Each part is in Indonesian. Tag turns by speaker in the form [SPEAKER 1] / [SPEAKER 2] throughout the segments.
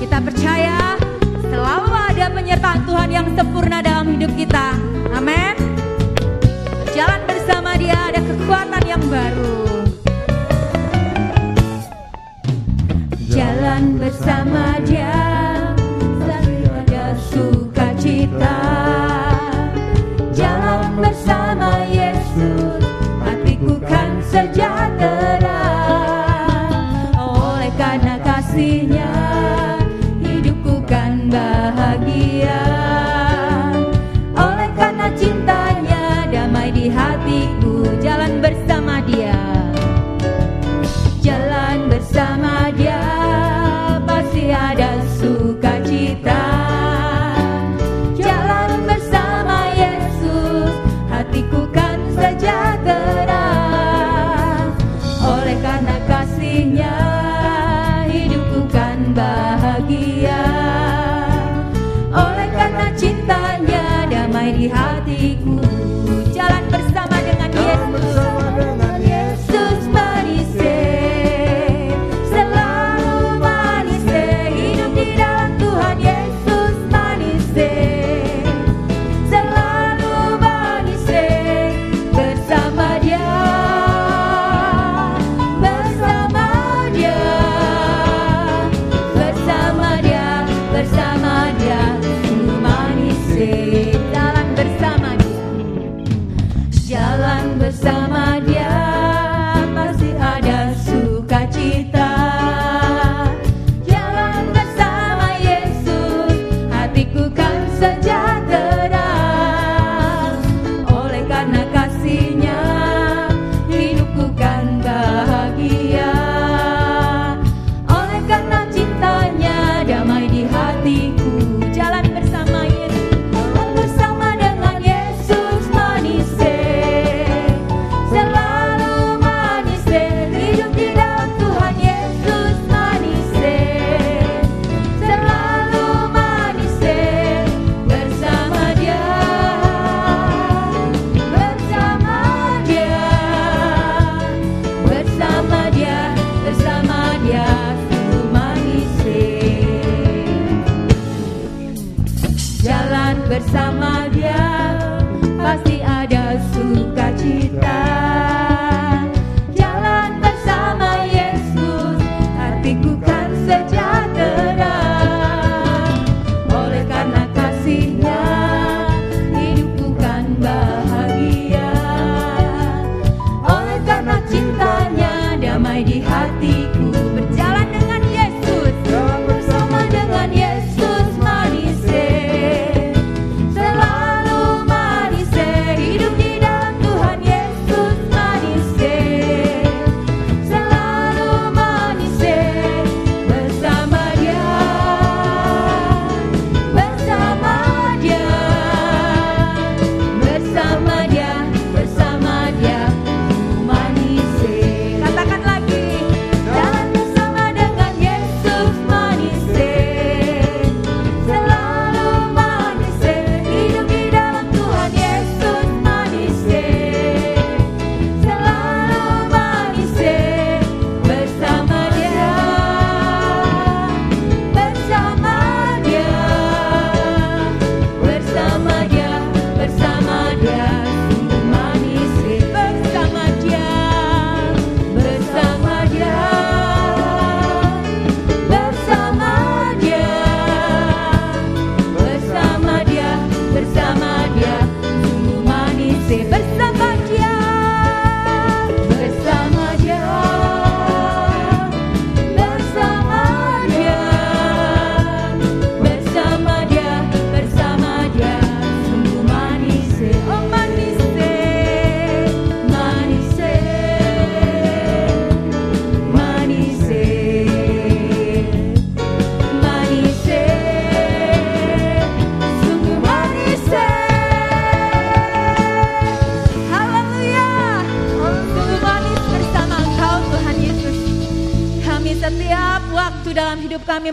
[SPEAKER 1] Kita percaya selalu ada penyertaan Tuhan yang sempurna dalam hidup kita. Amin. Jalan bersama Dia ada kekuatan yang baru. Jalan bersama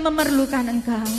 [SPEAKER 1] memerlukan Engkau.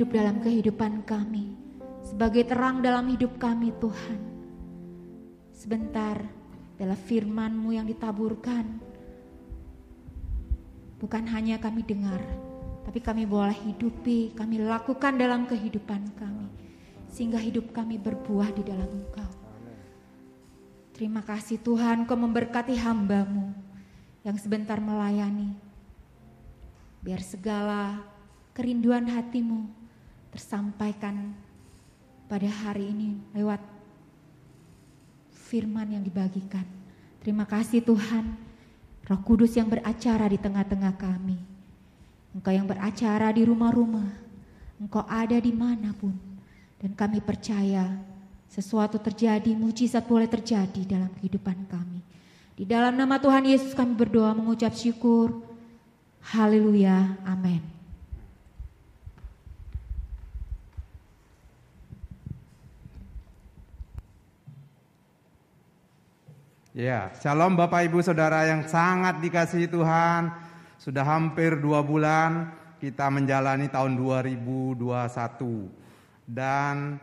[SPEAKER 2] Hidup dalam kehidupan kami, sebagai terang dalam hidup kami Tuhan. Sebentar, adalah firman-Mu yang ditaburkan. Bukan hanya kami dengar, tapi kami boleh hidupi, kami lakukan dalam kehidupan kami. Sehingga hidup kami berbuah di dalam Engkau. Terima kasih Tuhan, Kau memberkati hambamu yang sebentar melayani. Biar segala kerinduan hatimu tersampaikan pada hari ini lewat firman yang dibagikan. Terima kasih Tuhan, Roh Kudus yang beracara di tengah-tengah kami. Engkau yang beracara di rumah-rumah, Engkau ada di mana pun. Dan kami percaya sesuatu terjadi, mujizat boleh terjadi dalam kehidupan kami. Di dalam nama Tuhan Yesus kami berdoa mengucap syukur. Haleluya. Amin.
[SPEAKER 3] Ya, shalom Bapak Ibu Saudara yang sangat dikasihi Tuhan. Sudah hampir dua bulan kita menjalani tahun 2021. Dan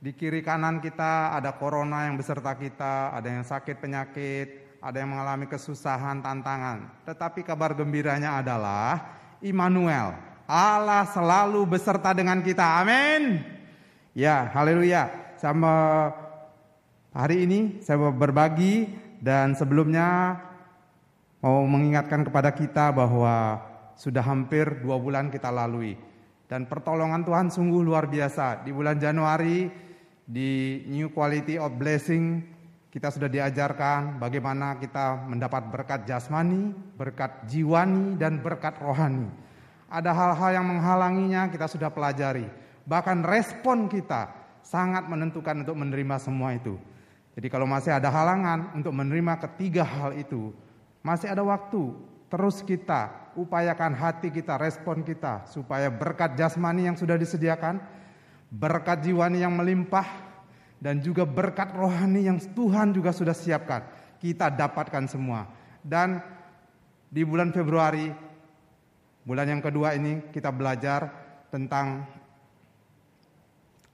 [SPEAKER 3] di kiri kanan kita ada corona yang beserta kita, ada yang sakit penyakit, ada yang mengalami kesusahan, tantangan. Tetapi kabar gembiranya adalah Immanuel, Allah selalu beserta dengan kita. Amin. Ya, haleluya. Sama hari ini saya berbagi dan sebelumnya mau mengingatkan kepada kita bahwa sudah hampir dua bulan kita lalui. Dan pertolongan Tuhan sungguh luar biasa. Di bulan Januari di New Quality of Blessing kita sudah diajarkan bagaimana kita mendapat berkat jasmani, berkat jiwani, dan berkat rohani. Ada hal-hal yang menghalanginya kita sudah pelajari. Bahkan respon kita sangat menentukan untuk menerima semua itu. Jadi kalau masih ada halangan untuk menerima ketiga hal itu, masih ada waktu. Terus kita upayakan hati kita, respon kita supaya berkat jasmani yang sudah disediakan, berkat jiwani yang melimpah dan juga berkat rohani yang Tuhan juga sudah siapkan. Kita dapatkan semua. Dan di bulan Februari bulan yang kedua ini kita belajar tentang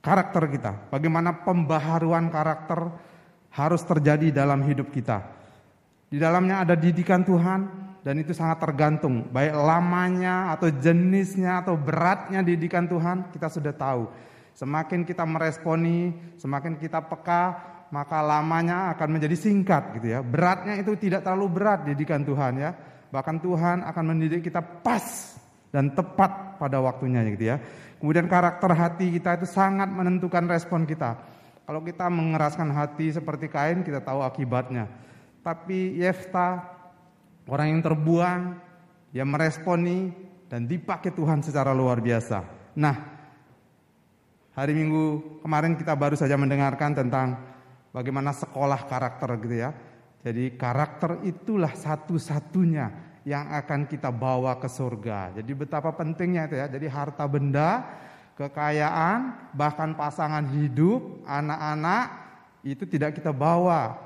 [SPEAKER 3] karakter kita. Bagaimana pembaharuan karakter harus terjadi dalam hidup kita. Di dalamnya ada didikan Tuhan dan itu sangat tergantung baik lamanya atau jenisnya atau beratnya didikan Tuhan kita sudah tahu. Semakin kita meresponi, semakin kita peka, maka lamanya akan menjadi singkat gitu ya. Beratnya itu tidak terlalu berat didikan Tuhan ya. Bahkan Tuhan akan mendidik kita pas dan tepat pada waktunya gitu ya. Kemudian karakter hati kita itu sangat menentukan respon kita. Kalau kita mengeraskan hati seperti kain, kita tahu akibatnya. Tapi Yefta orang yang terbuang, dia meresponi dan dipakai Tuhan secara luar biasa. Nah, hari Minggu kemarin kita baru saja mendengarkan tentang bagaimana sekolah karakter gitu ya. Jadi karakter itulah satu-satunya yang akan kita bawa ke surga. Jadi betapa pentingnya itu ya. Jadi harta benda, kekayaan, bahkan pasangan hidup, anak-anak itu tidak kita bawa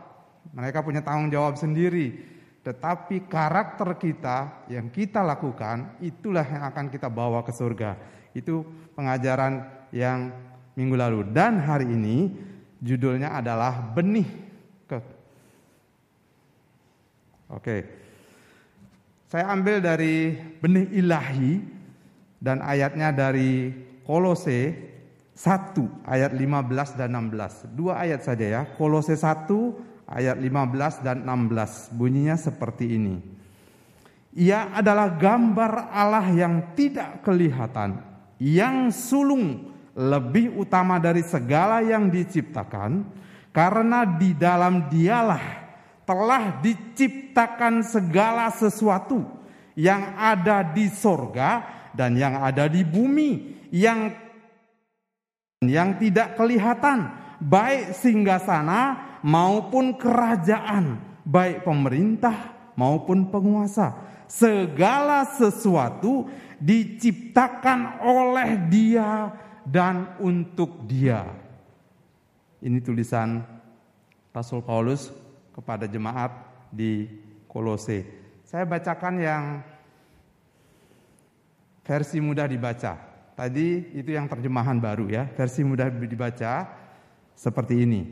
[SPEAKER 3] mereka punya tanggung jawab sendiri. Tetapi karakter kita yang kita lakukan itulah yang akan kita bawa ke surga. Itu pengajaran yang minggu lalu dan hari ini judulnya adalah benih ke Oke. Saya ambil dari benih ilahi dan ayatnya dari Kolose 1 ayat 15 dan 16. Dua ayat saja ya. Kolose 1 ayat 15 dan 16 bunyinya seperti ini. Ia adalah gambar Allah yang tidak kelihatan, yang sulung lebih utama dari segala yang diciptakan, karena di dalam dialah telah diciptakan segala sesuatu yang ada di sorga dan yang ada di bumi, yang yang tidak kelihatan, baik singgah sana maupun kerajaan, baik pemerintah maupun penguasa. Segala sesuatu diciptakan oleh Dia dan untuk Dia. Ini tulisan Rasul Paulus kepada jemaat di Kolose. Saya bacakan yang versi mudah dibaca. Tadi itu yang terjemahan baru ya, versi mudah dibaca seperti ini.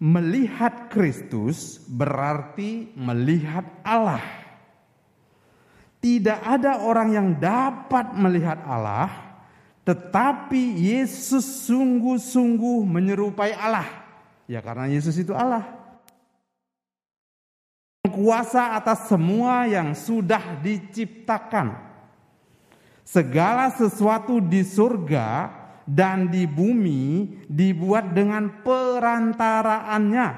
[SPEAKER 3] Melihat Kristus berarti melihat Allah. Tidak ada orang yang dapat melihat Allah, tetapi Yesus sungguh-sungguh menyerupai Allah. Ya, karena Yesus itu Allah. Kuasa atas semua yang sudah diciptakan. Segala sesuatu di surga dan di bumi dibuat dengan perantaraannya,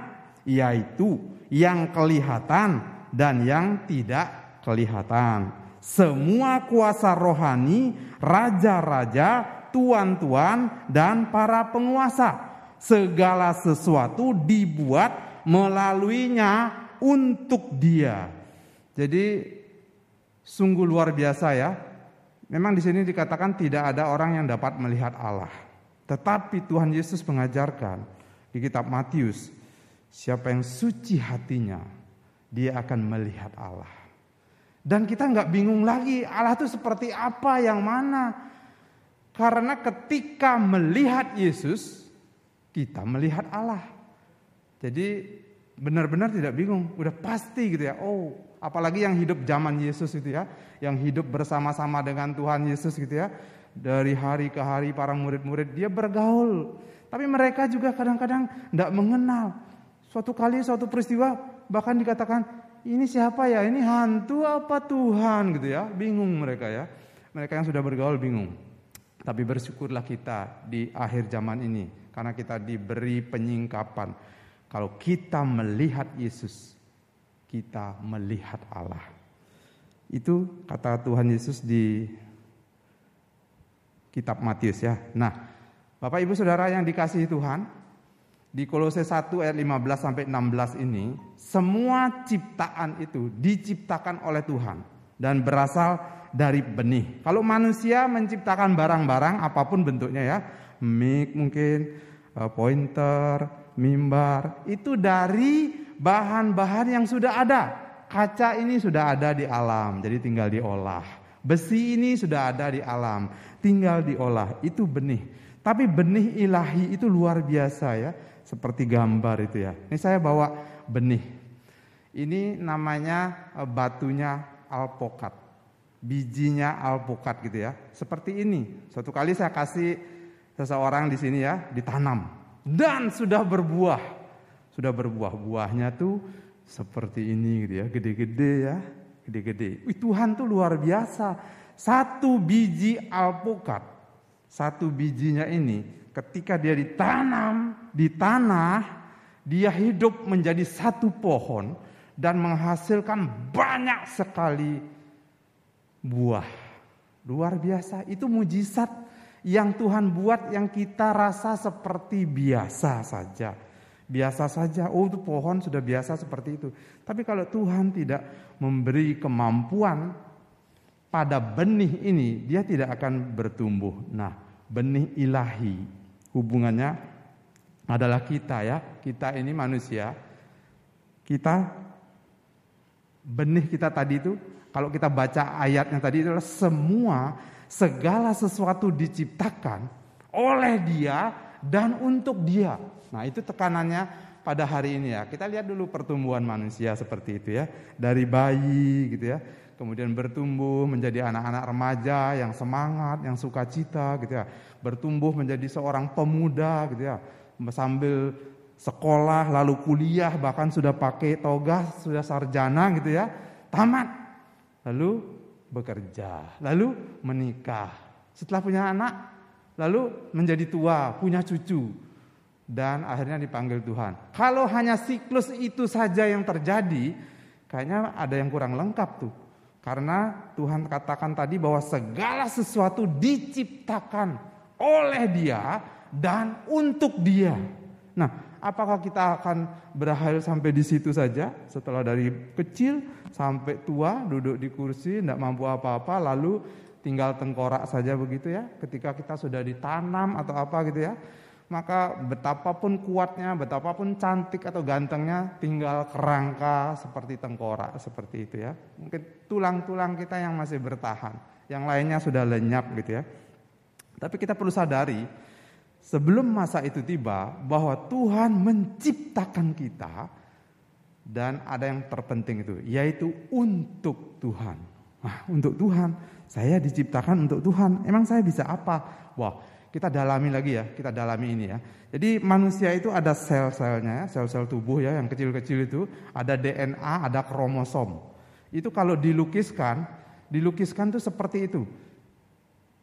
[SPEAKER 3] yaitu yang kelihatan dan yang tidak kelihatan. Semua kuasa rohani, raja-raja, tuan-tuan, dan para penguasa, segala sesuatu dibuat melaluinya untuk Dia. Jadi, sungguh luar biasa ya Memang di sini dikatakan tidak ada orang yang dapat melihat Allah. Tetapi Tuhan Yesus mengajarkan di kitab Matius, siapa yang suci hatinya, dia akan melihat Allah. Dan kita nggak bingung lagi Allah itu seperti apa, yang mana. Karena ketika melihat Yesus, kita melihat Allah. Jadi benar-benar tidak bingung, udah pasti gitu ya. Oh, apalagi yang hidup zaman Yesus itu ya, yang hidup bersama-sama dengan Tuhan Yesus gitu ya. Dari hari ke hari para murid-murid dia bergaul. Tapi mereka juga kadang-kadang tidak mengenal. Suatu kali suatu peristiwa bahkan dikatakan ini siapa ya? Ini hantu apa Tuhan gitu ya? Bingung mereka ya. Mereka yang sudah bergaul bingung. Tapi bersyukurlah kita di akhir zaman ini karena kita diberi penyingkapan. Kalau kita melihat Yesus, kita melihat Allah. Itu kata Tuhan Yesus di kitab Matius ya. Nah, Bapak Ibu Saudara yang dikasihi Tuhan, di Kolose 1 ayat 15 sampai 16 ini, semua ciptaan itu diciptakan oleh Tuhan dan berasal dari benih. Kalau manusia menciptakan barang-barang apa pun bentuknya ya, mic mungkin, eh, pointer, mimbar, itu dari bahan-bahan yang sudah ada. Kaca ini sudah ada di alam, jadi tinggal diolah. Besi ini sudah ada di alam, tinggal diolah. Itu benih. Tapi benih ilahi itu luar biasa ya, seperti gambar itu ya. Ini saya bawa benih. Ini namanya eh, batunya alpokat. Bijinya alpokat gitu ya. Seperti ini. Suatu kali saya kasih seseorang di sini ya, ditanam dan sudah berbuah. Sudah berbuah. Buahnya tuh seperti ini gitu ya, gede-gede ya, gede-gede. Tuhan tuh luar biasa. Satu biji alpukat, satu bijinya ini ketika dia ditanam di tanah, dia hidup menjadi satu pohon dan menghasilkan banyak sekali buah. Luar biasa, itu mujizat yang Tuhan buat yang kita rasa seperti biasa saja. Biasa saja, oh itu pohon sudah biasa seperti itu. Tapi kalau Tuhan tidak memberi kemampuan pada benih ini, dia tidak akan bertumbuh. Nah, benih ilahi hubungannya adalah kita ya. Kita ini manusia. Kita benih kita tadi itu kalau kita baca ayatnya tadi adalah semua segala sesuatu diciptakan oleh Dia dan untuk Dia. Nah, itu tekanannya pada hari ini ya. Kita lihat dulu pertumbuhan manusia seperti itu ya. Dari bayi gitu ya. Kemudian bertumbuh menjadi anak-anak remaja yang semangat, yang sukacita gitu ya. Bertumbuh menjadi seorang pemuda gitu ya. Sambil sekolah lalu kuliah bahkan sudah pakai toga, sudah sarjana gitu ya. Tamat. Lalu bekerja, lalu menikah. Setelah punya anak, lalu menjadi tua, punya cucu, dan akhirnya dipanggil Tuhan. Kalau hanya siklus itu saja yang terjadi, kayaknya ada yang kurang lengkap tuh. Karena Tuhan katakan tadi bahwa segala sesuatu diciptakan oleh Dia dan untuk Dia. Nah, apakah kita akan berakhir sampai di situ saja setelah dari kecil sampai tua duduk di kursi tidak mampu apa-apa lalu tinggal tengkorak saja begitu ya ketika kita sudah ditanam atau apa gitu ya maka betapapun kuatnya, betapapun cantik atau gantengnya, tinggal kerangka seperti tengkorak seperti itu ya. Mungkin tulang-tulang kita yang masih bertahan, yang lainnya sudah lenyap gitu ya. Tapi kita perlu sadari, sebelum masa itu tiba, bahwa Tuhan menciptakan kita dan ada yang terpenting itu, yaitu untuk Tuhan. Nah, untuk Tuhan, saya diciptakan untuk Tuhan. Emang saya bisa apa? Wah, kita dalami lagi ya, kita dalami ini ya. Jadi manusia itu ada sel-selnya, sel-sel tubuh ya yang kecil-kecil itu, ada DNA, ada kromosom. Itu kalau dilukiskan, dilukiskan tuh seperti itu.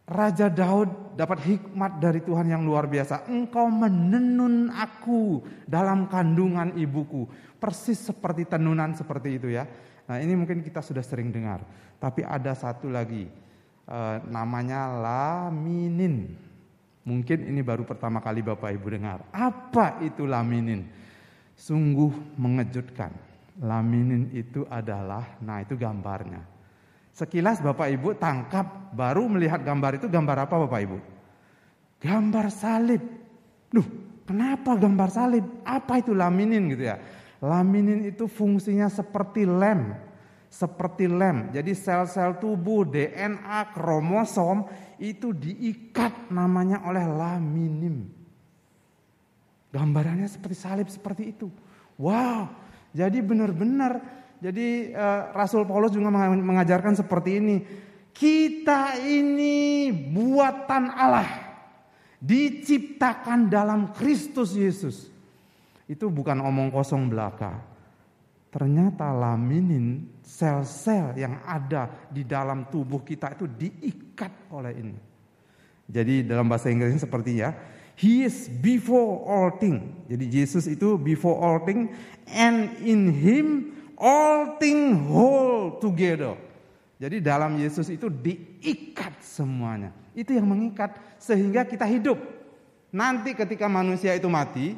[SPEAKER 3] Raja Daud dapat hikmat dari Tuhan yang luar biasa. Engkau menenun aku dalam kandungan ibuku. Persis seperti tenunan seperti itu ya. Nah ini mungkin kita sudah sering dengar. Tapi ada satu lagi. Eh, namanya laminin. Mungkin ini baru pertama kali Bapak Ibu dengar. Apa itu laminin? Sungguh mengejutkan. Laminin itu adalah, nah itu gambarnya. Sekilas Bapak Ibu tangkap, baru melihat gambar itu gambar apa Bapak Ibu? Gambar salib. Duh, kenapa gambar salib? Apa itu laminin gitu ya? Laminin itu fungsinya seperti lem seperti lem. Jadi sel-sel tubuh, DNA, kromosom itu diikat namanya oleh laminim. Gambarannya seperti salib seperti itu. Wow, jadi benar-benar Jadi uh, Rasul Paulus juga mengajarkan seperti ini. Kita ini buatan Allah. Diciptakan dalam Kristus Yesus. Itu bukan omong kosong belaka. Ternyata laminin sel-sel yang ada di dalam tubuh kita itu diikat oleh ini. Jadi dalam bahasa Inggrisnya seperti ya, He is before all thing. Jadi Yesus itu before all thing and in him all thing whole together. Jadi dalam Yesus itu diikat semuanya. Itu yang mengikat sehingga kita hidup. Nanti ketika manusia itu mati,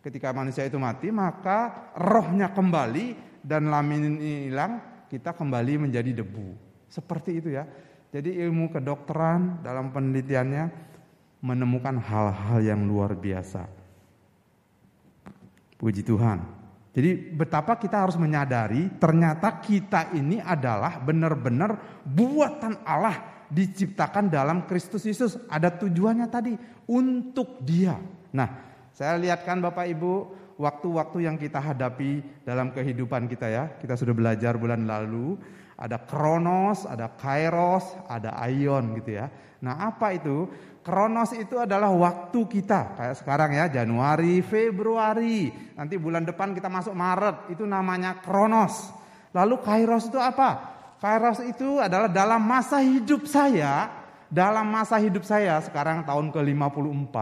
[SPEAKER 3] ketika manusia itu mati maka rohnya kembali dan laminin ini hilang, kita kembali menjadi debu. Seperti itu ya. Jadi ilmu kedokteran dalam penelitiannya menemukan hal-hal yang luar biasa. Puji Tuhan. Jadi betapa kita harus menyadari ternyata kita ini adalah benar-benar buatan Allah diciptakan dalam Kristus Yesus. Ada tujuannya tadi untuk dia. Nah saya lihatkan Bapak Ibu waktu-waktu yang kita hadapi dalam kehidupan kita ya. Kita sudah belajar bulan lalu. Ada kronos, ada kairos, ada aion gitu ya. Nah apa itu? Kronos itu adalah waktu kita. Kayak sekarang ya, Januari, Februari. Nanti bulan depan kita masuk Maret. Itu namanya Kronos. Lalu Kairos itu apa? Kairos itu adalah dalam masa hidup saya. Dalam masa hidup saya, sekarang tahun ke-54.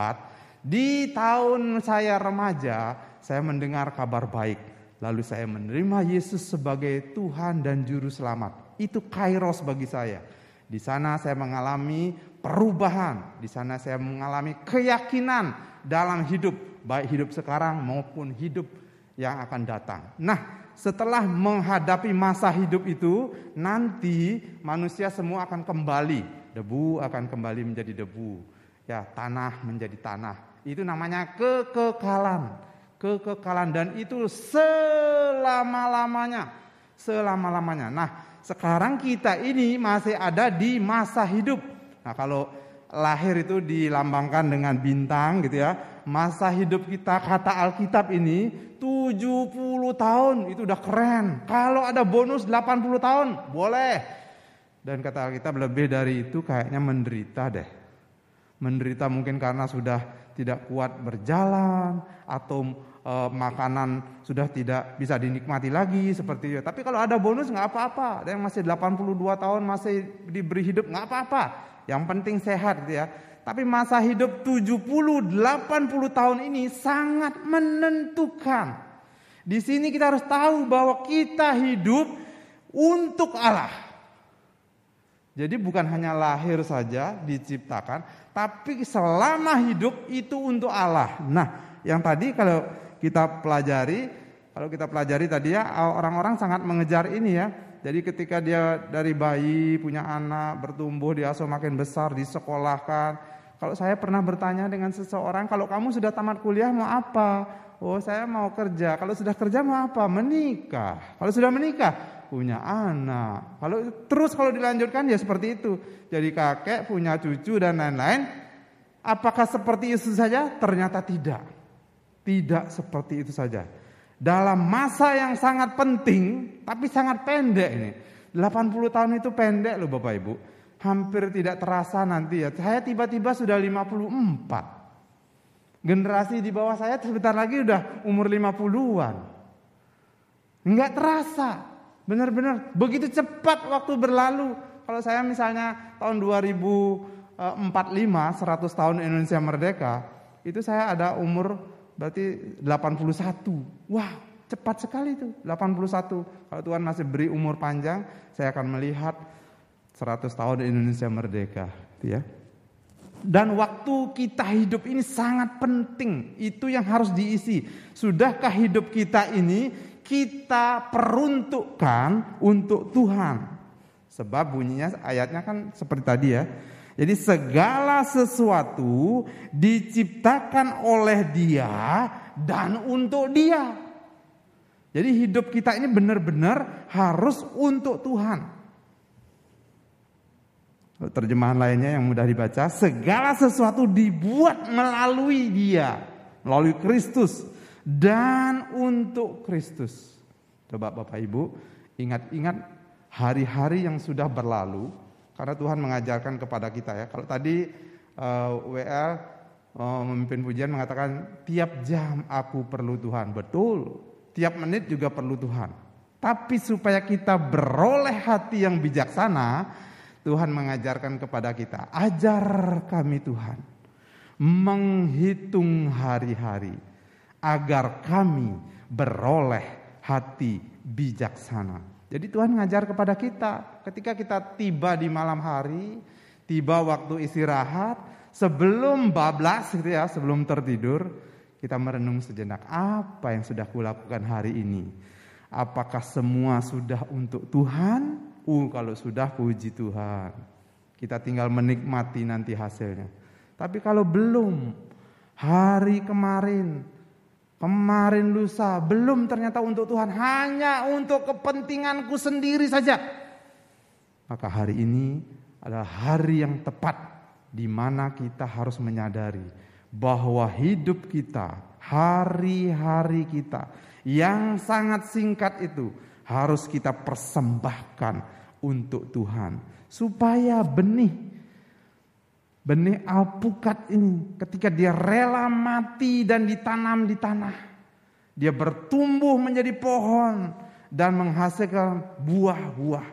[SPEAKER 3] Di tahun saya remaja, saya mendengar kabar baik. Lalu saya menerima Yesus sebagai Tuhan dan Juru Selamat. Itu Kairos bagi saya. Di sana saya mengalami perubahan. Di sana saya mengalami keyakinan dalam hidup, baik hidup sekarang maupun hidup yang akan datang. Nah, setelah menghadapi masa hidup itu, nanti manusia semua akan kembali. Debu akan kembali menjadi debu. Ya, tanah menjadi tanah. Itu namanya kekekalan. Kekekalan dan itu selama-lamanya. Selama-lamanya. Nah, sekarang kita ini masih ada di masa hidup. Nah, kalau lahir itu dilambangkan dengan bintang gitu ya. Masa hidup kita kata Alkitab ini 70 tahun itu udah keren. Kalau ada bonus 80 tahun, boleh. Dan kata Alkitab lebih dari itu kayaknya menderita deh. Menderita mungkin karena sudah tidak kuat berjalan atau e, makanan sudah tidak bisa dinikmati lagi seperti itu. Tapi kalau ada bonus nggak apa-apa. Ada yang masih 82 tahun masih diberi hidup nggak apa-apa. Yang penting sehat gitu ya. Tapi masa hidup 70, 80 tahun ini sangat menentukan. Di sini kita harus tahu bahwa kita hidup untuk Allah. Jadi bukan hanya lahir saja diciptakan, tapi selama hidup itu untuk Allah. Nah, yang tadi kalau kita pelajari, kalau kita pelajari tadi ya orang-orang sangat mengejar ini ya. Jadi ketika dia dari bayi punya anak bertumbuh dia makin besar disekolahkan. Kalau saya pernah bertanya dengan seseorang, kalau kamu sudah tamat kuliah mau apa? Oh saya mau kerja. Kalau sudah kerja mau apa? Menikah. Kalau sudah menikah punya anak. Kalau terus kalau dilanjutkan ya seperti itu. Jadi kakek punya cucu dan lain-lain. Apakah seperti itu saja? Ternyata tidak. Tidak seperti itu saja. Dalam masa yang sangat penting, tapi sangat pendek ini. 80 tahun itu pendek loh Bapak Ibu. Hampir tidak terasa nanti ya. Saya tiba-tiba sudah 54. Generasi di bawah saya sebentar lagi udah umur 50-an. Enggak terasa. Benar-benar begitu cepat waktu berlalu. Kalau saya misalnya tahun 2045 100 tahun Indonesia merdeka, itu saya ada umur berarti 81. Wah, cepat sekali itu 81. Kalau Tuhan masih beri umur panjang, saya akan melihat 100 tahun Indonesia merdeka, gitu ya. Dan waktu kita hidup ini sangat penting. Itu yang harus diisi. Sudahkah hidup kita ini kita peruntukkan untuk Tuhan? Sebab bunyinya ayatnya kan seperti tadi ya. Jadi segala sesuatu diciptakan oleh Dia dan untuk Dia. Jadi hidup kita ini benar-benar harus untuk Tuhan. Terjemahan lainnya yang mudah dibaca, segala sesuatu dibuat melalui Dia, melalui Kristus dan untuk Kristus. Coba Bapak Ibu ingat-ingat hari-hari yang sudah berlalu karena Tuhan mengajarkan kepada kita ya. Kalau tadi uh, eh, WL uh, eh, memimpin pujian mengatakan tiap jam aku perlu Tuhan. Betul. Tiap menit juga perlu Tuhan. Tapi supaya kita beroleh hati yang bijaksana, Tuhan mengajarkan kepada kita, ajar kami Tuhan menghitung hari-hari agar kami beroleh hati bijaksana. Jadi Tuhan mengajar kepada kita ketika kita tiba di malam hari, tiba waktu istirahat, sebelum bablas gitu ya, sebelum tertidur, kita merenung sejenak apa yang sudah kulakukan hari ini. Apakah semua sudah untuk Tuhan? Uh, kalau sudah puji Tuhan. Kita tinggal menikmati nanti hasilnya. Tapi kalau belum, hari kemarin, kemarin lusa, belum ternyata untuk Tuhan, hanya untuk kepentinganku sendiri saja. Maka hari ini adalah hari yang tepat di mana kita harus menyadari bahwa hidup kita, hari-hari kita yang sangat singkat itu harus kita persembahkan untuk Tuhan supaya benih benih alpukat ini ketika dia rela mati dan ditanam di tanah. Dia bertumbuh menjadi pohon dan menghasilkan buah-buah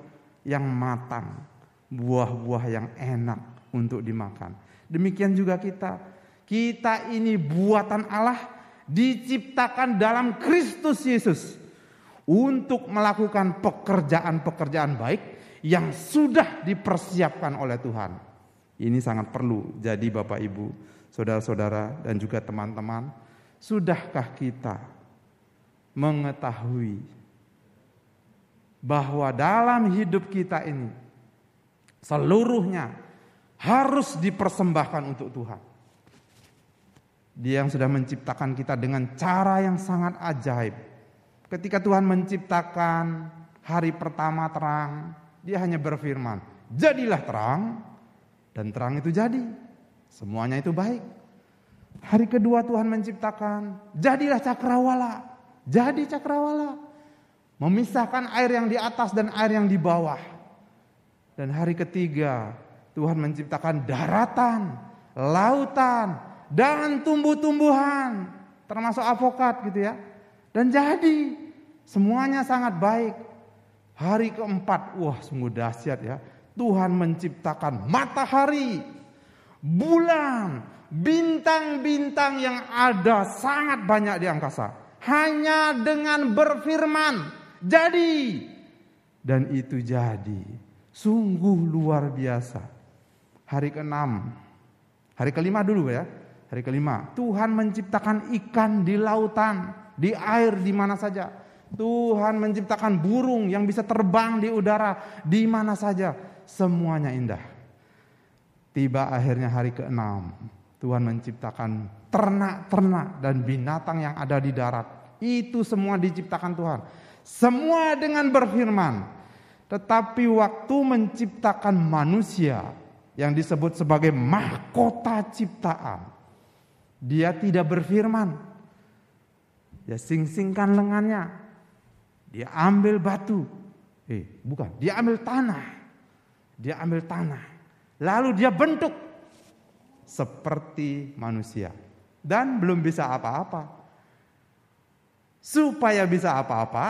[SPEAKER 3] yang matang, buah-buah yang enak untuk dimakan. Demikian juga kita. Kita ini buatan Allah diciptakan dalam Kristus Yesus untuk melakukan pekerjaan-pekerjaan baik yang sudah dipersiapkan oleh Tuhan. Ini sangat perlu. Jadi Bapak Ibu, saudara-saudara dan juga teman-teman, sudahkah kita mengetahui bahwa dalam hidup kita ini seluruhnya harus dipersembahkan untuk Tuhan. Dia yang sudah menciptakan kita dengan cara yang sangat ajaib. Ketika Tuhan menciptakan hari pertama terang, dia hanya berfirman, "Jadilah terang." Dan terang itu jadi. Semuanya itu baik. Hari kedua Tuhan menciptakan, jadilah cakrawala. Jadi cakrawala. Memisahkan air yang di atas dan air yang di bawah. Dan hari ketiga Tuhan menciptakan daratan, lautan, dan tumbuh-tumbuhan. Termasuk avokat gitu ya. Dan jadi semuanya sangat baik. Hari keempat, wah sungguh dahsyat ya. Tuhan menciptakan matahari, bulan, bintang-bintang yang ada sangat banyak di angkasa. Hanya dengan berfirman, jadi. Dan itu jadi. Sungguh luar biasa. Hari ke-6, hari kelima dulu ya. Hari kelima, Tuhan menciptakan ikan di lautan, di air, di mana saja. Tuhan menciptakan burung yang bisa terbang di udara, di mana saja semuanya indah. Tiba akhirnya hari ke-6, Tuhan menciptakan ternak-ternak dan binatang yang ada di darat. Itu semua diciptakan Tuhan. Semua dengan berfirman. Tetapi waktu menciptakan manusia yang disebut sebagai mahkota ciptaan, dia tidak berfirman. Dia sing-singkan lengannya. Dia ambil batu. Eh, bukan, dia ambil tanah. Dia ambil tanah. Lalu dia bentuk seperti manusia. Dan belum bisa apa-apa. Supaya bisa apa-apa,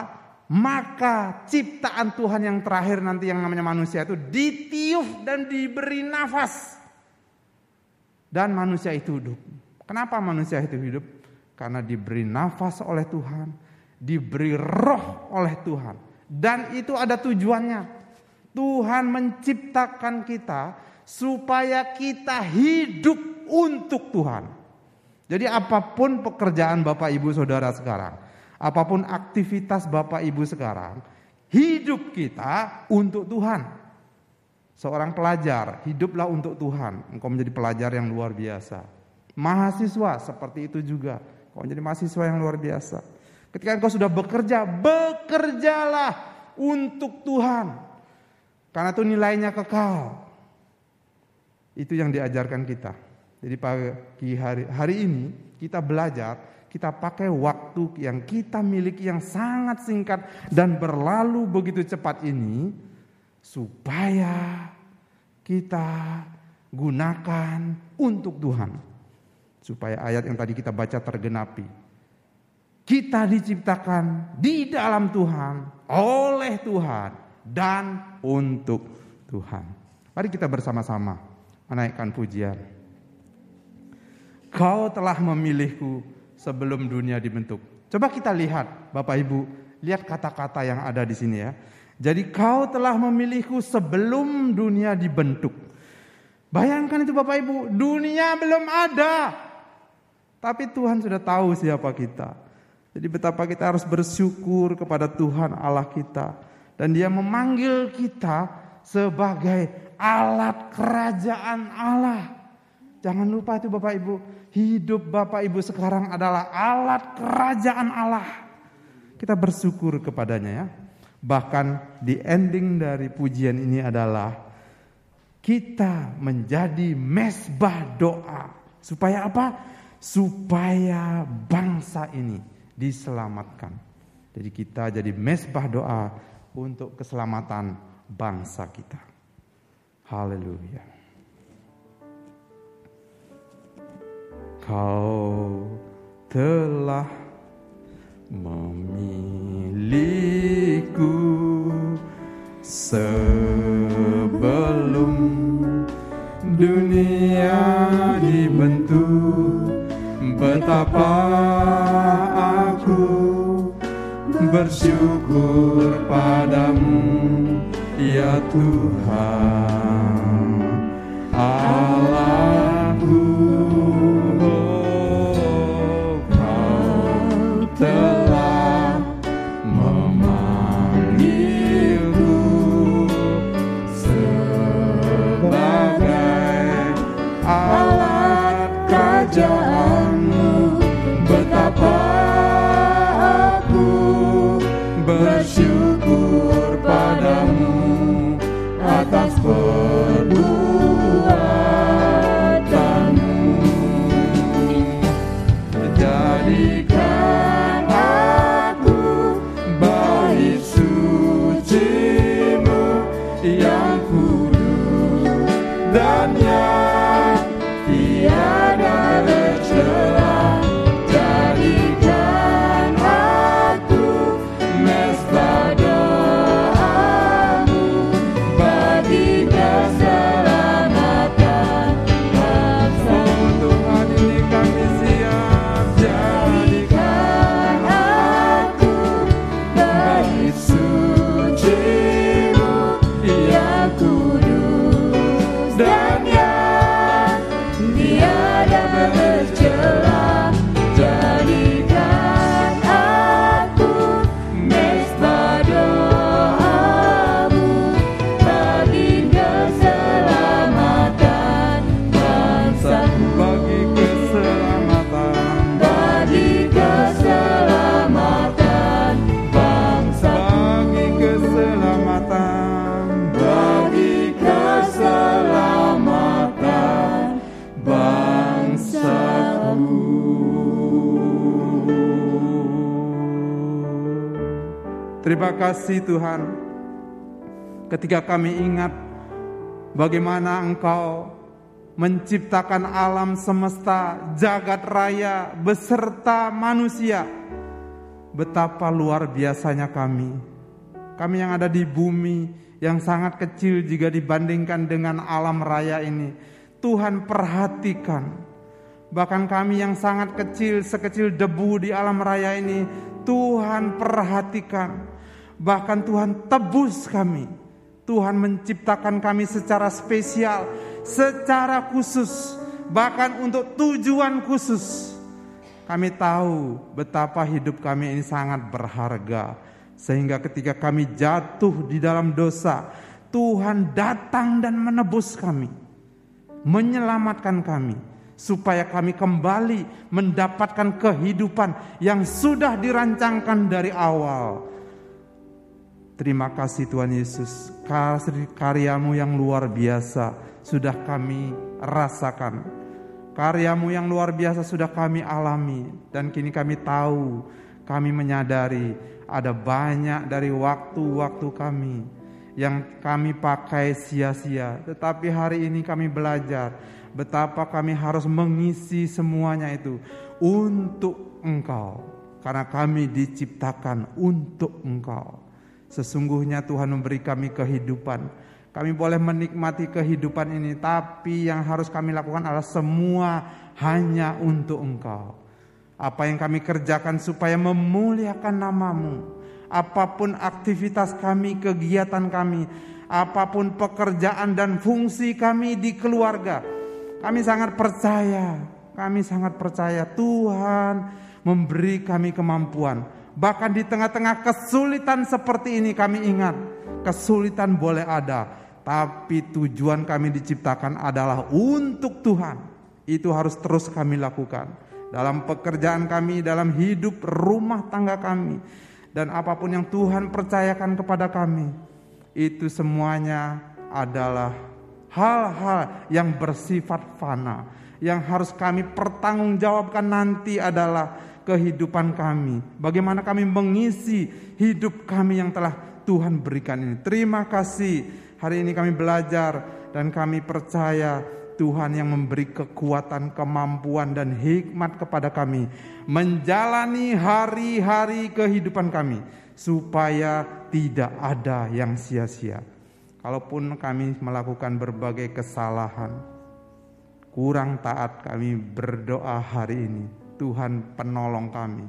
[SPEAKER 3] maka ciptaan Tuhan yang terakhir nanti yang namanya manusia itu ditiup dan diberi nafas. Dan manusia itu hidup. Kenapa manusia itu hidup? Karena diberi nafas oleh Tuhan, diberi roh oleh Tuhan. Dan itu ada tujuannya. Tuhan menciptakan kita supaya kita hidup untuk Tuhan. Jadi apa pun pekerjaan Bapak Ibu Saudara sekarang, apa pun aktivitas Bapak Ibu sekarang, hidup kita untuk Tuhan. Seorang pelajar, hiduplah untuk Tuhan. Engkau menjadi pelajar yang luar biasa. Mahasiswa seperti itu juga. Engkau menjadi mahasiswa yang luar biasa. Ketika engkau sudah bekerja, bekerjalah untuk Tuhan. Karena itu nilainya kekal. Itu yang diajarkan kita. Jadi pagi hari, hari ini kita belajar, kita pakai waktu yang kita miliki yang sangat singkat dan berlalu begitu cepat ini supaya kita gunakan untuk Tuhan. Supaya ayat yang tadi kita baca tergenapi. Kita diciptakan di dalam Tuhan, oleh Tuhan, dan untuk Tuhan. Mari kita bersama-sama menaikkan pujian. Kau telah memilihku sebelum dunia dibentuk. Coba kita lihat, Bapak Ibu, lihat kata-kata yang ada di sini ya. Jadi kau telah memilihku sebelum dunia dibentuk. Bayangkan itu Bapak Ibu, dunia belum ada. Tapi Tuhan sudah tahu siapa kita. Jadi betapa kita harus bersyukur kepada Tuhan Allah kita. Dan dia memanggil kita sebagai alat kerajaan Allah. Jangan lupa itu Bapak Ibu, hidup Bapak Ibu sekarang adalah alat kerajaan Allah. Kita bersyukur kepadanya ya. Bahkan di ending dari pujian ini adalah kita menjadi mesbah doa. Supaya apa? Supaya bangsa ini diselamatkan. Jadi kita jadi mesbah doa untuk keselamatan bangsa kita. Haleluya. Kau telah memilihku sebelum dunia dibentuk betapa aku bersyukur padamu ya Tuhan. Allahku kasih Tuhan. Ketika kami ingat bagaimana Engkau menciptakan alam semesta, jagat raya beserta manusia. Betapa luar biasanya kami. Kami yang ada di bumi yang sangat kecil jika dibandingkan dengan alam raya ini. Tuhan perhatikan. Bahkan kami yang sangat kecil, sekecil debu di alam raya ini, Tuhan perhatikan. Bahkan Tuhan tebus kami. Tuhan menciptakan kami secara spesial, secara khusus, bahkan untuk tujuan khusus. Kami tahu betapa hidup kami ini sangat berharga, sehingga ketika kami jatuh di dalam dosa, Tuhan datang dan menebus kami, menyelamatkan kami, supaya kami kembali mendapatkan kehidupan yang sudah dirancangkan dari awal Terima kasih Tuhan Yesus, karyamu yang luar biasa sudah kami rasakan. Karyamu yang luar biasa sudah kami alami dan kini kami tahu, kami menyadari ada banyak dari waktu-waktu kami yang kami pakai sia-sia. Tetapi hari ini kami belajar betapa kami harus mengisi semuanya itu untuk Engkau. Karena kami diciptakan untuk Engkau. Sesungguhnya Tuhan memberi kami kehidupan. Kami boleh menikmati kehidupan ini, tapi yang harus kami lakukan adalah semua hanya untuk Engkau. Apa yang kami kerjakan supaya memuliakan namamu. Apa pun aktivitas kami, kegiatan kami, apa pun pekerjaan dan fungsi kami di keluarga. Kami sangat percaya, kami sangat percaya Tuhan memberi kami kemampuan. Bahkan di tengah-tengah kesulitan seperti ini kami ingat, kesulitan boleh ada, tapi tujuan kami diciptakan adalah untuk Tuhan. Itu harus terus kami lakukan dalam pekerjaan kami, dalam hidup rumah tangga kami, dan apa pun yang Tuhan percayakan kepada kami, itu semuanya adalah hal-hal yang bersifat fana, yang harus kami pertanggungjawabkan nanti adalah kehidupan kami. Bagaimana kami mengisi hidup kami yang telah Tuhan berikan ini. Terima kasih. Hari ini kami belajar dan kami percaya Tuhan yang memberi kekuatan, kemampuan, dan hikmat kepada kami menjalani hari-hari kehidupan kami, supaya tidak ada yang sia-sia. Kalaupun kami melakukan berbagai kesalahan, kurang taat, kami berdoa hari ini, Tuhan, penolong kami.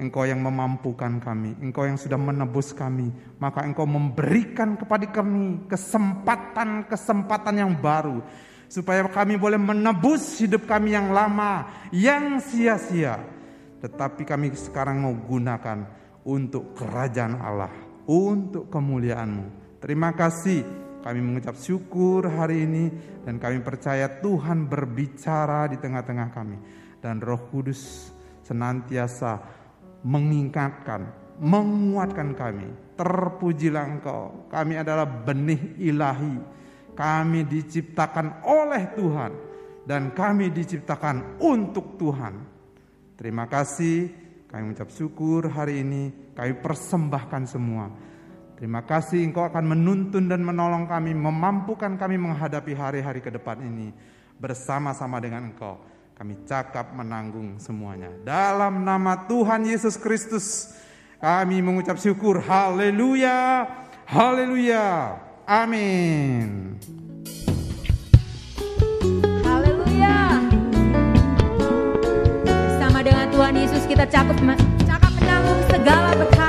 [SPEAKER 3] Engkau yang memampukan kami, Engkau yang sudah menebus kami, maka Engkau memberikan kepada kami kesempatan-kesempatan yang baru supaya kami boleh menebus hidup kami yang lama, yang sia-sia. Tetapi kami sekarang mau gunakan untuk kerajaan Allah, untuk kemuliaan-Mu. Terima kasih kami mengucap syukur hari ini dan kami percaya Tuhan berbicara di tengah-tengah kami. Dan roh kudus senantiasa mengingatkan, menguatkan kami. Terpujilah engkau, kami adalah benih ilahi kami diciptakan oleh Tuhan dan kami diciptakan untuk Tuhan. Terima kasih, kami mengucap syukur hari ini, kami persembahkan semua. Terima kasih Engkau akan menuntun dan menolong kami, memampukan kami menghadapi hari-hari ke depan ini bersama-sama dengan Engkau. Kami cakap menanggung semuanya. Dalam nama Tuhan Yesus Kristus, kami mengucap syukur. Haleluya, haleluya. Amin.
[SPEAKER 1] Haleluya. Bersama dengan Tuhan Yesus kita cakap cakap menanggung segala perkara